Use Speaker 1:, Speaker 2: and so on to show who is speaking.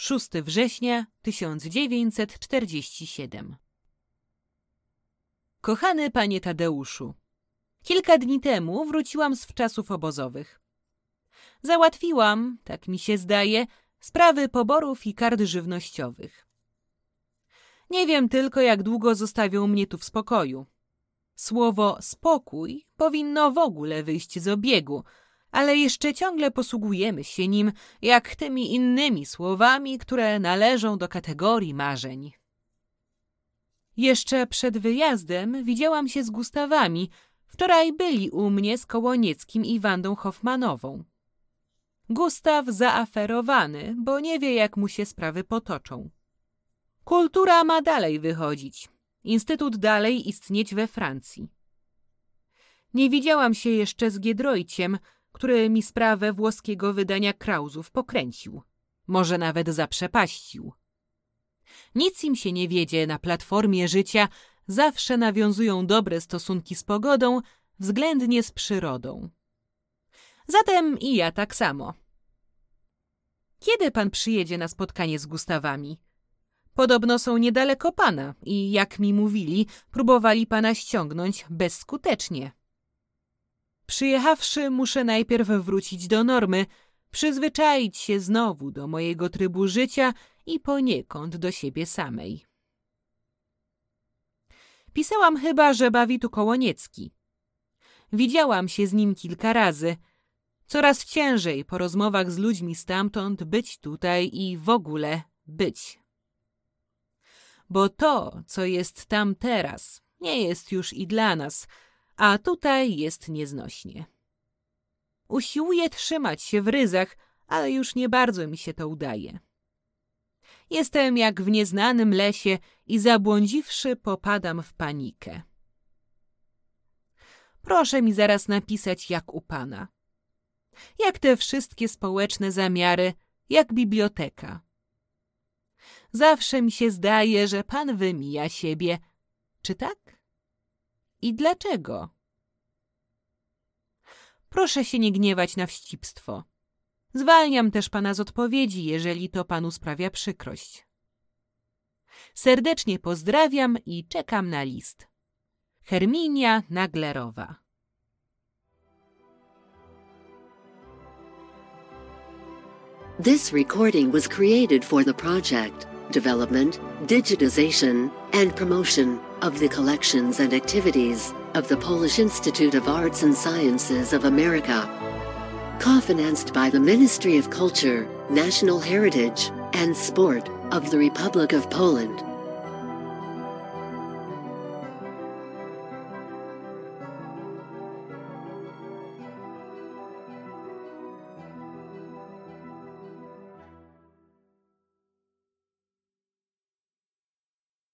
Speaker 1: Szósty września 1947 Kochany panie Tadeuszu, kilka dni temu wróciłam z wczasów obozowych. Załatwiłam, tak mi się zdaje, sprawy poborów i kart żywnościowych. Nie wiem tylko, jak długo zostawią mnie tu w spokoju. Słowo spokój powinno w ogóle wyjść z obiegu, ale jeszcze ciągle posługujemy się nim jak tymi innymi słowami, które należą do kategorii marzeń. Jeszcze przed wyjazdem widziałam się z Gustawami. Wczoraj byli u mnie z Kołonieckim i Wandą Hoffmanową. Gustaw zaaferowany, bo nie wie, jak mu się sprawy potoczą. Kultura ma dalej wychodzić. Instytut dalej istnieć we Francji. Nie widziałam się jeszcze z Giedroyciem, który mi sprawę włoskiego wydania Krauzów pokręcił. Może nawet zaprzepaścił. Nic im się nie wiedzie na platformie życia, zawsze nawiązują dobre stosunki z pogodą, względnie z przyrodą. Zatem i ja tak samo. Kiedy pan przyjedzie na spotkanie z Gustawami? Podobno są niedaleko pana i, jak mi mówili, próbowali pana ściągnąć bezskutecznie. Przyjechawszy, muszę najpierw wrócić do normy, przyzwyczaić się znowu do mojego trybu życia i poniekąd do siebie samej. Pisałam chyba, że bawi tu Kołoniecki. Widziałam się z nim kilka razy. Coraz ciężej po rozmowach z ludźmi stamtąd być tutaj i w ogóle być. Bo to, co jest tam teraz, nie jest już i dla nas – a tutaj jest nieznośnie. Usiłuję trzymać się w ryzach, ale już nie bardzo mi się to udaje. Jestem jak w nieznanym lesie i zabłądziwszy popadam w panikę. Proszę mi zaraz napisać jak u pana. Jak te wszystkie społeczne zamiary, jak biblioteka. Zawsze mi się zdaje, że pan wymija siebie. Czy tak? I dlaczego? Proszę się nie gniewać na wścibstwo. Zwalniam też pana z odpowiedzi, jeżeli to panu sprawia przykrość. Serdecznie pozdrawiam i czekam na list. Herminia Naglerowa
Speaker 2: This recording was created for the project development, digitization, and promotion of the collections and activities of the Polish Institute of Arts and Sciences of America. Co-financed by the Ministry of Culture, National Heritage, and Sport of the Republic of Poland.